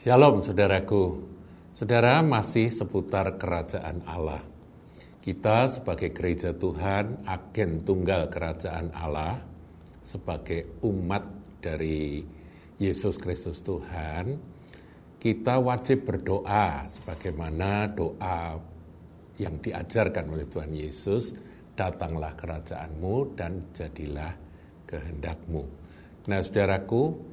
Shalom saudaraku. Saudara masih seputar kerajaan Allah. Kita sebagai gereja Tuhan, agen tunggal kerajaan Allah, sebagai umat dari Yesus Kristus Tuhan, kita wajib berdoa sebagaimana doa yang diajarkan oleh Tuhan Yesus, datanglah kerajaanmu dan jadilah kehendakmu. Nah saudaraku,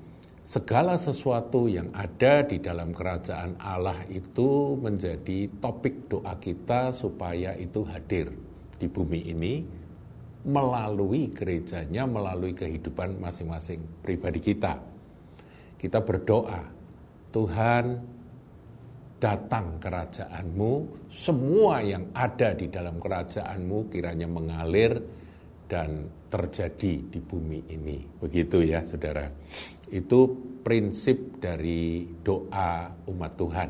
segala sesuatu yang ada di dalam kerajaan Allah itu menjadi topik doa kita supaya itu hadir di bumi ini melalui gerejanya, melalui kehidupan masing-masing pribadi kita. Kita berdoa, Tuhan datang kerajaanmu, semua yang ada di dalam kerajaanmu kiranya mengalir dan terjadi di bumi ini. Begitu ya saudara. Itu prinsip dari doa umat Tuhan.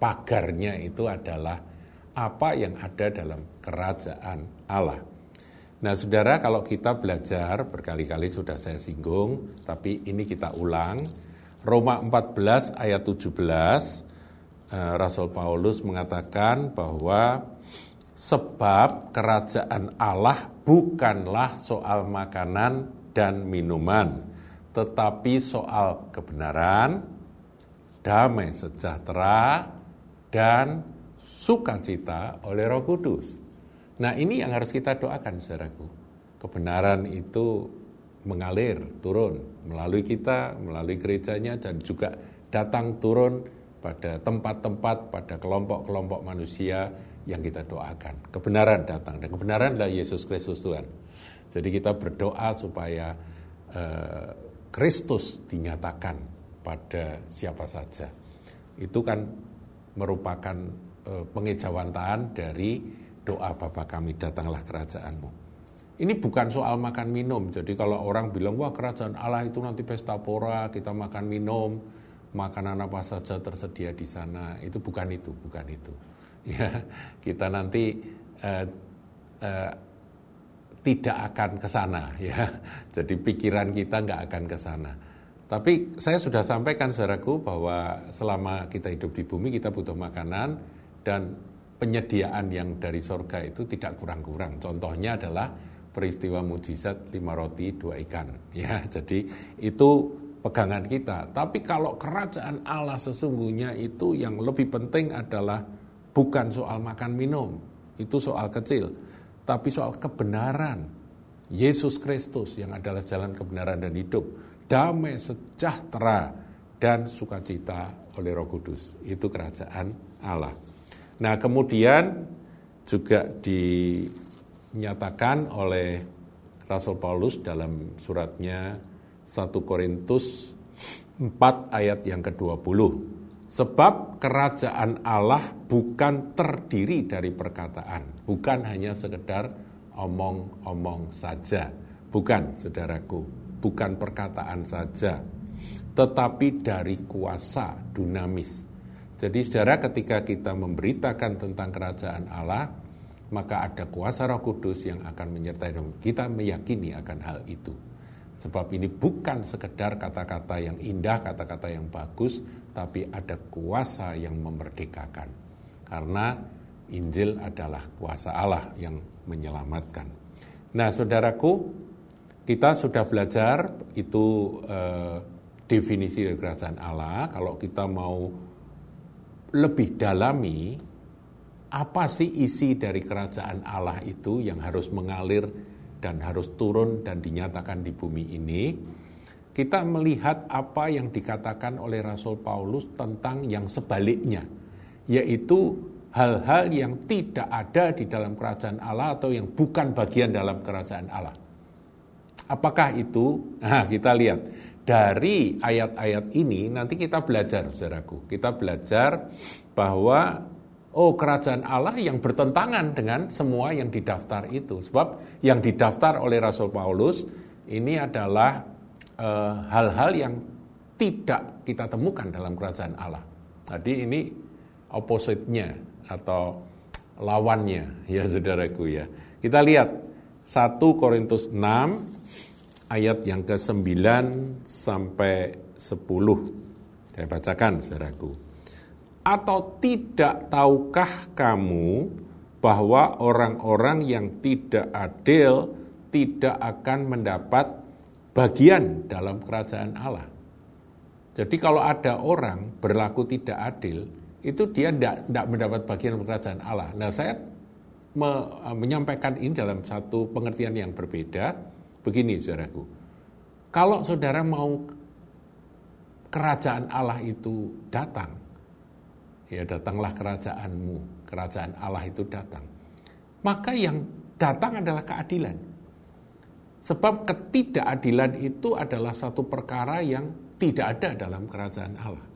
Pagarnya itu adalah apa yang ada dalam kerajaan Allah. Nah saudara kalau kita belajar berkali-kali sudah saya singgung, tapi ini kita ulang. Roma 14 ayat 17, eh, Rasul Paulus mengatakan bahwa sebab kerajaan Allah bukanlah soal makanan dan minuman, tetapi soal kebenaran, damai sejahtera, dan sukacita oleh Roh Kudus. Nah, ini yang harus kita doakan, saudaraku. Kebenaran itu mengalir, turun melalui kita, melalui gerejanya, dan juga datang turun pada tempat-tempat, pada kelompok-kelompok manusia yang kita doakan. Kebenaran datang, dan kebenaran adalah Yesus Kristus Tuhan. Jadi kita berdoa supaya uh, Kristus dinyatakan pada siapa saja. Itu kan merupakan e, pengejawantahan dari doa Bapa kami datanglah kerajaanmu. Ini bukan soal makan minum. Jadi kalau orang bilang wah kerajaan Allah itu nanti pesta pora, kita makan minum, makanan apa saja tersedia di sana. Itu bukan itu, bukan itu. Ya, kita nanti uh, uh, tidak akan ke sana ya. Jadi pikiran kita nggak akan ke sana. Tapi saya sudah sampaikan saudaraku bahwa selama kita hidup di bumi kita butuh makanan dan penyediaan yang dari sorga itu tidak kurang-kurang. Contohnya adalah peristiwa mujizat lima roti dua ikan. Ya, jadi itu pegangan kita. Tapi kalau kerajaan Allah sesungguhnya itu yang lebih penting adalah bukan soal makan minum, itu soal kecil tapi soal kebenaran. Yesus Kristus yang adalah jalan kebenaran dan hidup, damai sejahtera dan sukacita oleh Roh Kudus. Itu kerajaan Allah. Nah, kemudian juga dinyatakan oleh Rasul Paulus dalam suratnya 1 Korintus 4 ayat yang ke-20. Sebab kerajaan Allah bukan terdiri dari perkataan, bukan hanya sekedar omong-omong saja. Bukan, saudaraku, bukan perkataan saja, tetapi dari kuasa dunamis. Jadi saudara ketika kita memberitakan tentang kerajaan Allah, maka ada kuasa roh kudus yang akan menyertai kita meyakini akan hal itu. Sebab ini bukan sekedar kata-kata yang indah, kata-kata yang bagus, tapi ada kuasa yang memerdekakan. Karena Injil adalah kuasa Allah yang menyelamatkan. Nah, saudaraku, kita sudah belajar itu eh, definisi dari kerajaan Allah. Kalau kita mau lebih dalami, apa sih isi dari kerajaan Allah itu yang harus mengalir dan harus turun dan dinyatakan di bumi ini, kita melihat apa yang dikatakan oleh Rasul Paulus tentang yang sebaliknya, yaitu hal-hal yang tidak ada di dalam kerajaan Allah atau yang bukan bagian dalam kerajaan Allah. Apakah itu? Nah, kita lihat dari ayat-ayat ini nanti kita belajar, saudaraku. Kita belajar bahwa Oh, kerajaan Allah yang bertentangan dengan semua yang didaftar itu. Sebab yang didaftar oleh Rasul Paulus ini adalah eh, hal-hal yang tidak kita temukan dalam kerajaan Allah. Tadi ini opposite-nya atau lawannya ya saudaraku ya. Kita lihat 1 Korintus 6 ayat yang ke-9 sampai 10. Saya bacakan, saudaraku. Atau tidak tahukah kamu bahwa orang-orang yang tidak adil tidak akan mendapat bagian dalam kerajaan Allah? Jadi kalau ada orang berlaku tidak adil, itu dia tidak, mendapat bagian dalam kerajaan Allah. Nah saya me, menyampaikan ini dalam satu pengertian yang berbeda. Begini saudaraku, kalau saudara mau kerajaan Allah itu datang, ya datanglah kerajaanmu, kerajaan Allah itu datang. Maka yang datang adalah keadilan. Sebab ketidakadilan itu adalah satu perkara yang tidak ada dalam kerajaan Allah.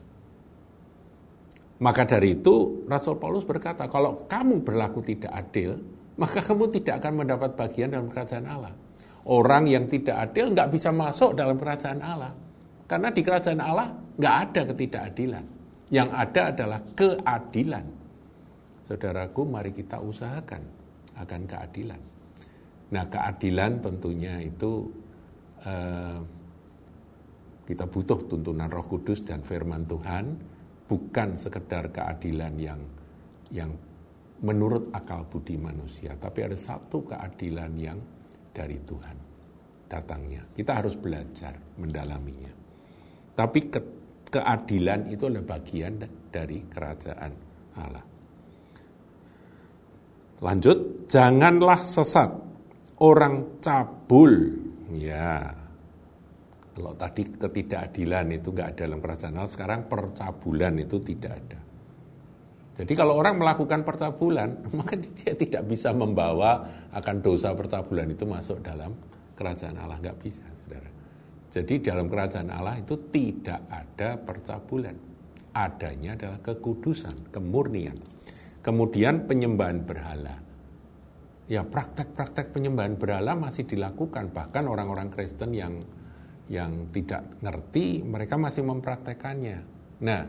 Maka dari itu Rasul Paulus berkata, kalau kamu berlaku tidak adil, maka kamu tidak akan mendapat bagian dalam kerajaan Allah. Orang yang tidak adil nggak bisa masuk dalam kerajaan Allah. Karena di kerajaan Allah nggak ada ketidakadilan. Yang ada adalah keadilan. Saudaraku, mari kita usahakan akan keadilan. Nah, keadilan tentunya itu eh, kita butuh tuntunan Roh Kudus dan Firman Tuhan bukan sekedar keadilan yang yang menurut akal budi manusia, tapi ada satu keadilan yang dari Tuhan datangnya. Kita harus belajar mendalaminya. Tapi keadilan itu adalah bagian dari kerajaan Allah. Lanjut, janganlah sesat orang cabul. Ya, kalau tadi ketidakadilan itu nggak ada dalam kerajaan Allah, sekarang percabulan itu tidak ada. Jadi kalau orang melakukan percabulan, maka dia tidak bisa membawa akan dosa percabulan itu masuk dalam kerajaan Allah. Nggak bisa. Jadi dalam kerajaan Allah itu tidak ada percabulan. Adanya adalah kekudusan, kemurnian. Kemudian penyembahan berhala. Ya praktek-praktek penyembahan berhala masih dilakukan. Bahkan orang-orang Kristen yang yang tidak ngerti, mereka masih mempraktekannya. Nah,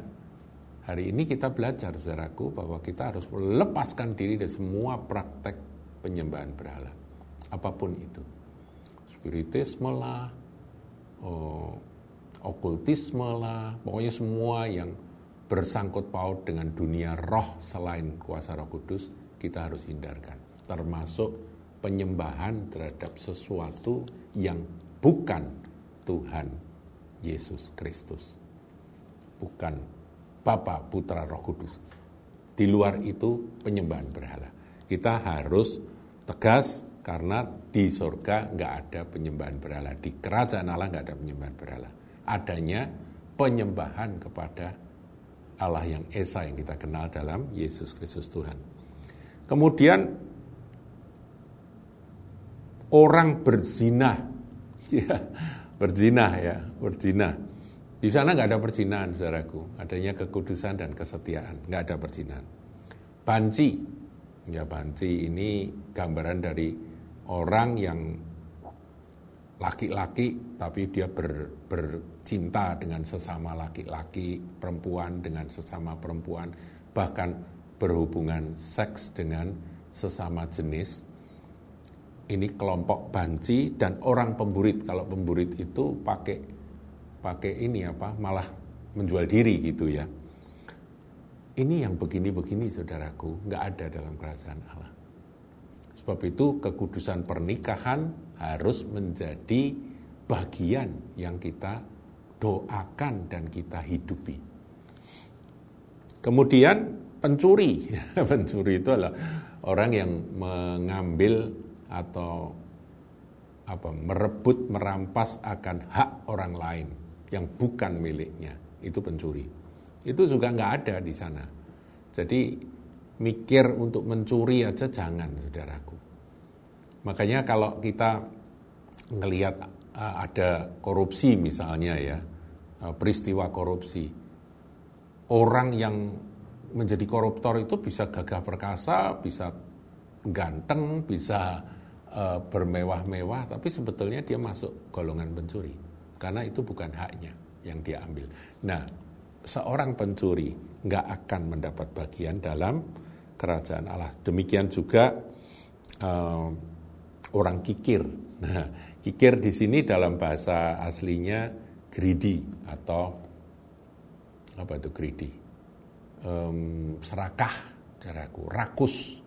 hari ini kita belajar, saudaraku, bahwa kita harus melepaskan diri dari semua praktek penyembahan berhala. Apa pun itu. Spiritisme lah, oh, okultisme lah, pokoknya semua yang bersangkut paut dengan dunia roh selain kuasa roh kudus, kita harus hindarkan. Termasuk penyembahan terhadap sesuatu yang bukan Tuhan Yesus Kristus. Bukan Bapa, Putra, Roh Kudus. Di luar itu penyembahan berhala. Kita harus tegas karena di surga nggak ada penyembahan berhala. Di kerajaan Allah nggak ada penyembahan berhala. Adanya penyembahan kepada Allah yang Esa yang kita kenal dalam Yesus Kristus Tuhan. Kemudian orang berzina, ya, Berzina ya, berzina. Di sana nggak ada perzinahan, saudaraku. Adanya kekudusan dan kesetiaan, nggak ada perzinahan. Banci, ya banci ini gambaran dari orang yang laki-laki tapi dia ber, bercinta dengan sesama laki-laki, perempuan dengan sesama perempuan, bahkan berhubungan seks dengan sesama jenis ini kelompok banci dan orang pemburit. Kalau pemburit itu pakai pakai ini apa malah menjual diri gitu ya. Ini yang begini-begini saudaraku nggak ada dalam kerajaan Allah. Sebab itu kekudusan pernikahan harus menjadi bagian yang kita doakan dan kita hidupi. Kemudian pencuri, pencuri itu adalah orang yang mengambil atau apa merebut merampas akan hak orang lain yang bukan miliknya. Itu pencuri. Itu juga nggak ada di sana. Jadi mikir untuk mencuri aja jangan saudaraku makanya kalau kita ngelihat uh, ada korupsi misalnya ya uh, peristiwa korupsi orang yang menjadi koruptor itu bisa gagah perkasa bisa ganteng bisa uh, bermewah-mewah, tapi sebetulnya dia masuk golongan pencuri karena itu bukan haknya yang dia ambil. Nah, seorang pencuri nggak akan mendapat bagian dalam kerajaan Allah. Demikian juga uh, orang kikir. Nah, kikir di sini dalam bahasa aslinya greedy atau apa itu greedy? Um, serakah, saudaraku, rakus.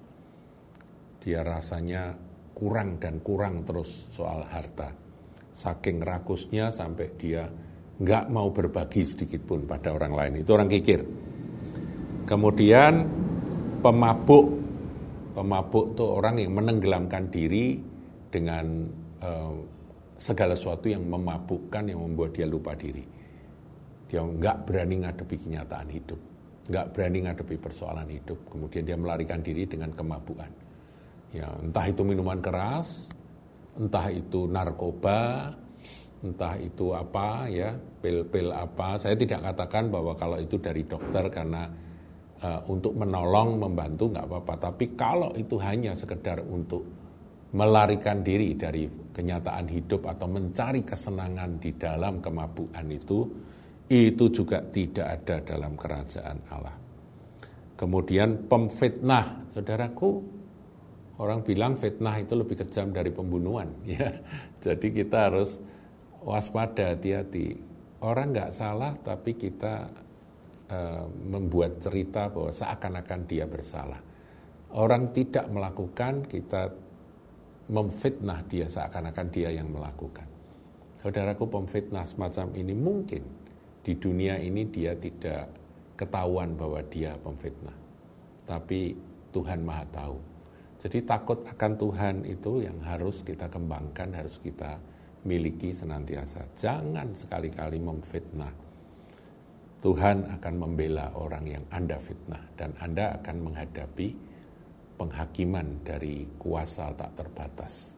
Dia rasanya kurang dan kurang terus soal harta. Saking rakusnya sampai dia nggak mau berbagi sedikit pun pada orang lain. Itu orang kikir. Kemudian pemabuk, pemabuk itu orang yang menenggelamkan diri dengan uh, segala sesuatu yang memabukkan, yang membuat dia lupa diri. Dia nggak berani ngadepi kenyataan hidup, nggak berani ngadepi persoalan hidup. Kemudian dia melarikan diri dengan kemabukan. Ya, entah itu minuman keras, entah itu narkoba, entah itu apa ya, pil-pil apa. Saya tidak katakan bahwa kalau itu dari dokter karena uh, untuk menolong, membantu nggak apa-apa. Tapi kalau itu hanya sekedar untuk melarikan diri dari kenyataan hidup atau mencari kesenangan di dalam kemabukan itu, itu juga tidak ada dalam kerajaan Allah. Kemudian pemfitnah, saudaraku, orang bilang fitnah itu lebih kejam dari pembunuhan. Ya, jadi kita harus waspada, hati-hati. Orang nggak salah, tapi kita uh, membuat cerita bahwa seakan-akan dia bersalah. Orang tidak melakukan, kita memfitnah dia seakan-akan dia yang melakukan. Saudaraku pemfitnah semacam ini mungkin di dunia ini dia tidak ketahuan bahwa dia pemfitnah. Tapi Tuhan Maha tahu. Jadi takut akan Tuhan itu yang harus kita kembangkan, harus kita miliki senantiasa. Jangan sekali-kali memfitnah. Tuhan akan membela orang yang Anda fitnah dan Anda akan menghadapi penghakiman dari kuasa tak terbatas.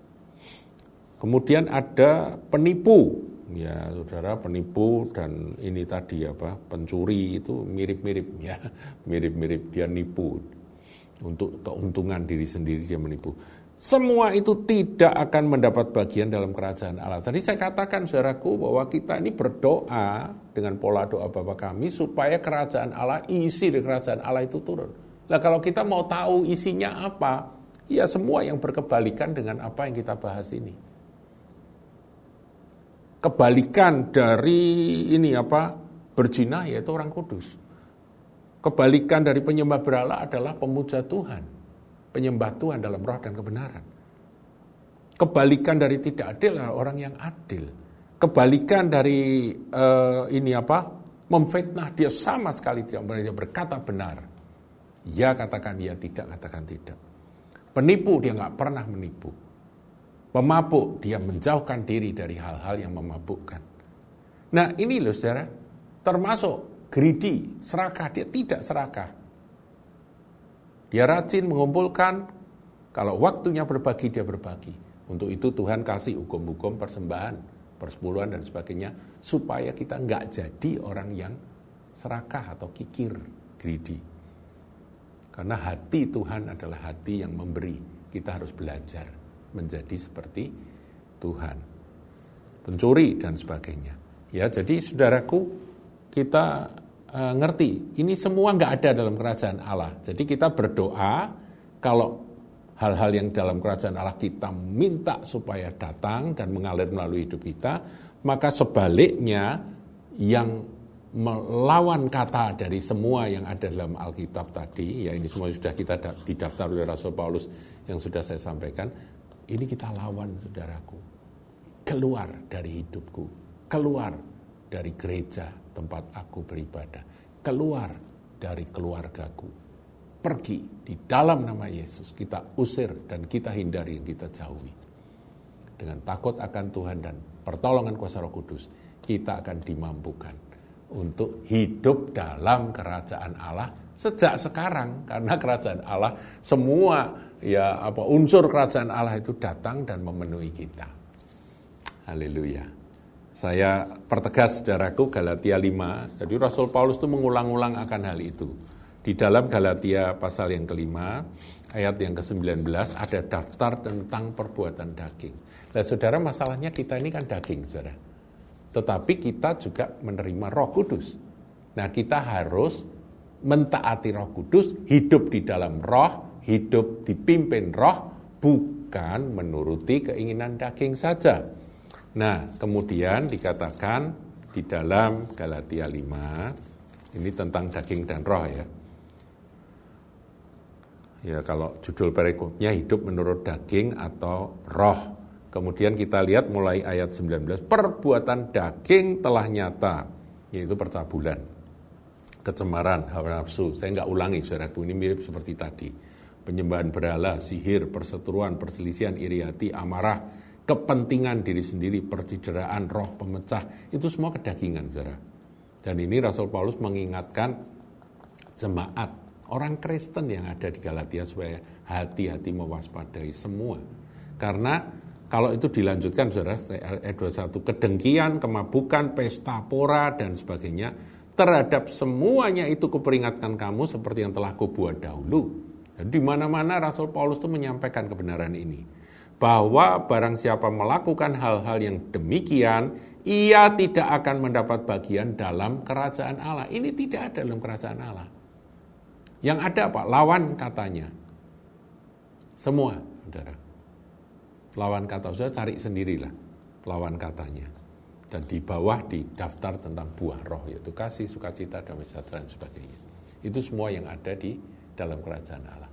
Kemudian ada penipu, ya saudara penipu dan ini tadi apa pencuri itu mirip-mirip ya, mirip-mirip dia nipu untuk keuntungan diri sendiri dia menipu. Semua itu tidak akan mendapat bagian dalam kerajaan Allah. Tadi saya katakan saudaraku bahwa kita ini berdoa dengan pola doa Bapa kami supaya kerajaan Allah, isi dari kerajaan Allah itu turun. Nah kalau kita mau tahu isinya apa, ya semua yang berkebalikan dengan apa yang kita bahas ini. Kebalikan dari ini apa berzina yaitu orang kudus. Kebalikan dari penyembah berhala adalah pemuja Tuhan. Penyembah Tuhan dalam roh dan kebenaran. Kebalikan dari tidak adil adalah orang yang adil. Kebalikan dari uh, ini apa memfitnah dia sama sekali tidak berkata benar Ya katakan ya, tidak katakan tidak. Penipu dia nggak pernah menipu. Pemabuk dia menjauhkan diri dari hal-hal yang memabukkan. Nah ini loh saudara, termasuk greedy, serakah, dia tidak serakah. Dia rajin mengumpulkan, kalau waktunya berbagi dia berbagi. Untuk itu Tuhan kasih hukum-hukum persembahan, persepuluhan dan sebagainya, supaya kita nggak jadi orang yang serakah atau kikir, greedy. Karena hati Tuhan adalah hati yang memberi. Kita harus belajar menjadi seperti Tuhan. Pencuri dan sebagainya. Ya, jadi saudaraku, kita uh, ngerti, ini semua nggak ada dalam kerajaan Allah. Jadi kita berdoa kalau hal-hal yang dalam kerajaan Allah kita minta supaya datang dan mengalir melalui hidup kita, maka sebaliknya yang melawan kata dari semua yang ada dalam Alkitab tadi, ya ini semua sudah kita didaftar oleh Rasul Paulus yang sudah saya sampaikan, ini kita lawan saudaraku. Keluar dari hidupku, keluar dari gereja tempat aku beribadah, keluar dari keluargaku. Pergi di dalam nama Yesus, kita usir dan kita hindari yang kita jauhi. Dengan takut akan Tuhan dan pertolongan kuasa roh kudus, kita akan dimampukan untuk hidup dalam kerajaan Allah sejak sekarang karena kerajaan Allah semua ya apa unsur kerajaan Allah itu datang dan memenuhi kita. Haleluya. Saya pertegas saudaraku Galatia 5. Jadi Rasul Paulus itu mengulang-ulang akan hal itu. Di dalam Galatia pasal yang kelima, ayat yang ke-19 ada daftar tentang perbuatan daging. Nah saudara masalahnya kita ini kan daging saudara tetapi kita juga menerima Roh Kudus. Nah, kita harus mentaati Roh Kudus, hidup di dalam Roh, hidup dipimpin Roh, bukan menuruti keinginan daging saja. Nah, kemudian dikatakan di dalam Galatia 5 Ini tentang daging dan roh ya. Ya kalau judul perikopnya hidup menurut daging atau roh. Kemudian kita lihat mulai ayat 19, perbuatan daging telah nyata, yaitu percabulan, kecemaran, hawa nafsu. Saya nggak ulangi, saudaraku, ini mirip seperti tadi. Penyembahan berhala, sihir, perseteruan, perselisihan, iri hati, amarah, kepentingan diri sendiri, percideraan, roh pemecah, itu semua kedagingan, saudara. Dan ini Rasul Paulus mengingatkan jemaat orang Kristen yang ada di Galatia supaya hati-hati mewaspadai semua. Karena kalau itu dilanjutkan saudara, ayat 21, kedengkian, kemabukan, pesta pora, dan sebagainya, terhadap semuanya itu kuperingatkan kamu seperti yang telah kubuat dahulu. Di mana-mana Rasul Paulus itu menyampaikan kebenaran ini. Bahwa barang siapa melakukan hal-hal yang demikian, ia tidak akan mendapat bagian dalam kerajaan Allah. Ini tidak ada dalam kerajaan Allah. Yang ada apa? Lawan katanya. Semua, saudara. Lawan kata, saya cari sendirilah lawan katanya. Dan di bawah di daftar tentang buah roh, yaitu kasih, sukacita, damai sejahtera, dan sebagainya. Itu semua yang ada di dalam kerajaan Allah.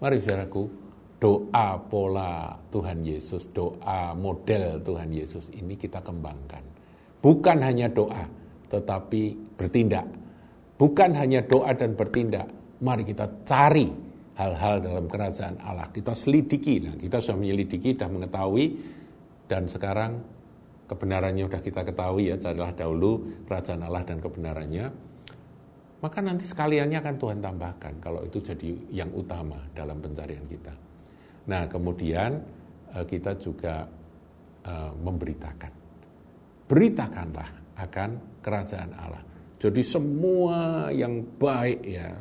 Mari saudaraku, doa pola Tuhan Yesus, doa model Tuhan Yesus ini kita kembangkan. Bukan hanya doa, tetapi bertindak. Bukan hanya doa dan bertindak, mari kita cari hal-hal dalam kerajaan Allah. Kita selidiki, nah, kita sudah menyelidiki, sudah mengetahui, dan sekarang kebenarannya sudah kita ketahui ya, carilah dahulu kerajaan Allah dan kebenarannya. Maka nanti sekaliannya akan Tuhan tambahkan kalau itu jadi yang utama dalam pencarian kita. Nah kemudian eh, kita juga eh, memberitakan. Beritakanlah akan kerajaan Allah. Jadi semua yang baik ya,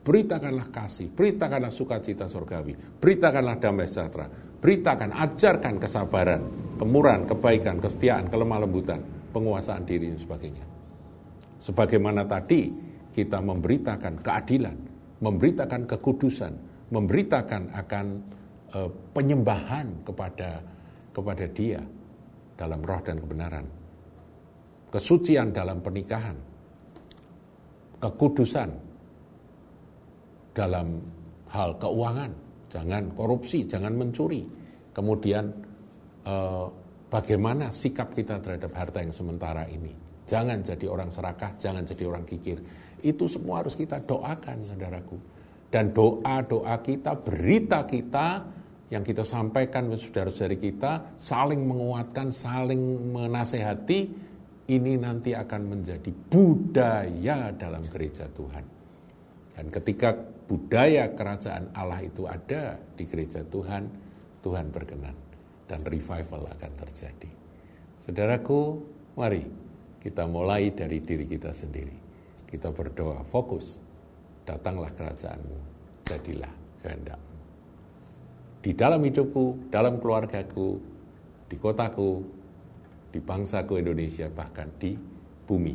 Beritakanlah kasih, beritakanlah sukacita surgawi, beritakanlah damai sejahtera, beritakan, ajarkan kesabaran, kemurahan, kebaikan, kesetiaan, kelemah lembutan, penguasaan diri dan sebagainya. Sebagaimana tadi kita memberitakan keadilan, memberitakan kekudusan, memberitakan akan uh, penyembahan kepada kepada Dia dalam roh dan kebenaran. Kesucian dalam pernikahan, kekudusan dalam hal keuangan, jangan korupsi, jangan mencuri. Kemudian eh, bagaimana sikap kita terhadap harta yang sementara ini. Jangan jadi orang serakah, jangan jadi orang kikir. Itu semua harus kita doakan, saudaraku. Dan doa-doa kita, berita kita yang kita sampaikan ke saudara-saudari kita, saling menguatkan, saling menasehati, ini nanti akan menjadi budaya dalam gereja Tuhan. Dan ketika budaya kerajaan Allah itu ada di gereja Tuhan, Tuhan berkenan dan revival akan terjadi. Saudaraku, mari kita mulai dari diri kita sendiri. Kita berdoa fokus, datanglah kerajaanmu, jadilah kehendakmu. Di dalam hidupku, dalam keluargaku, di kotaku, di bangsaku Indonesia, bahkan di bumi,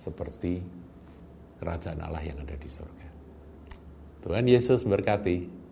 seperti kerajaan Allah yang ada di surga. Tuhan Yesus berkati.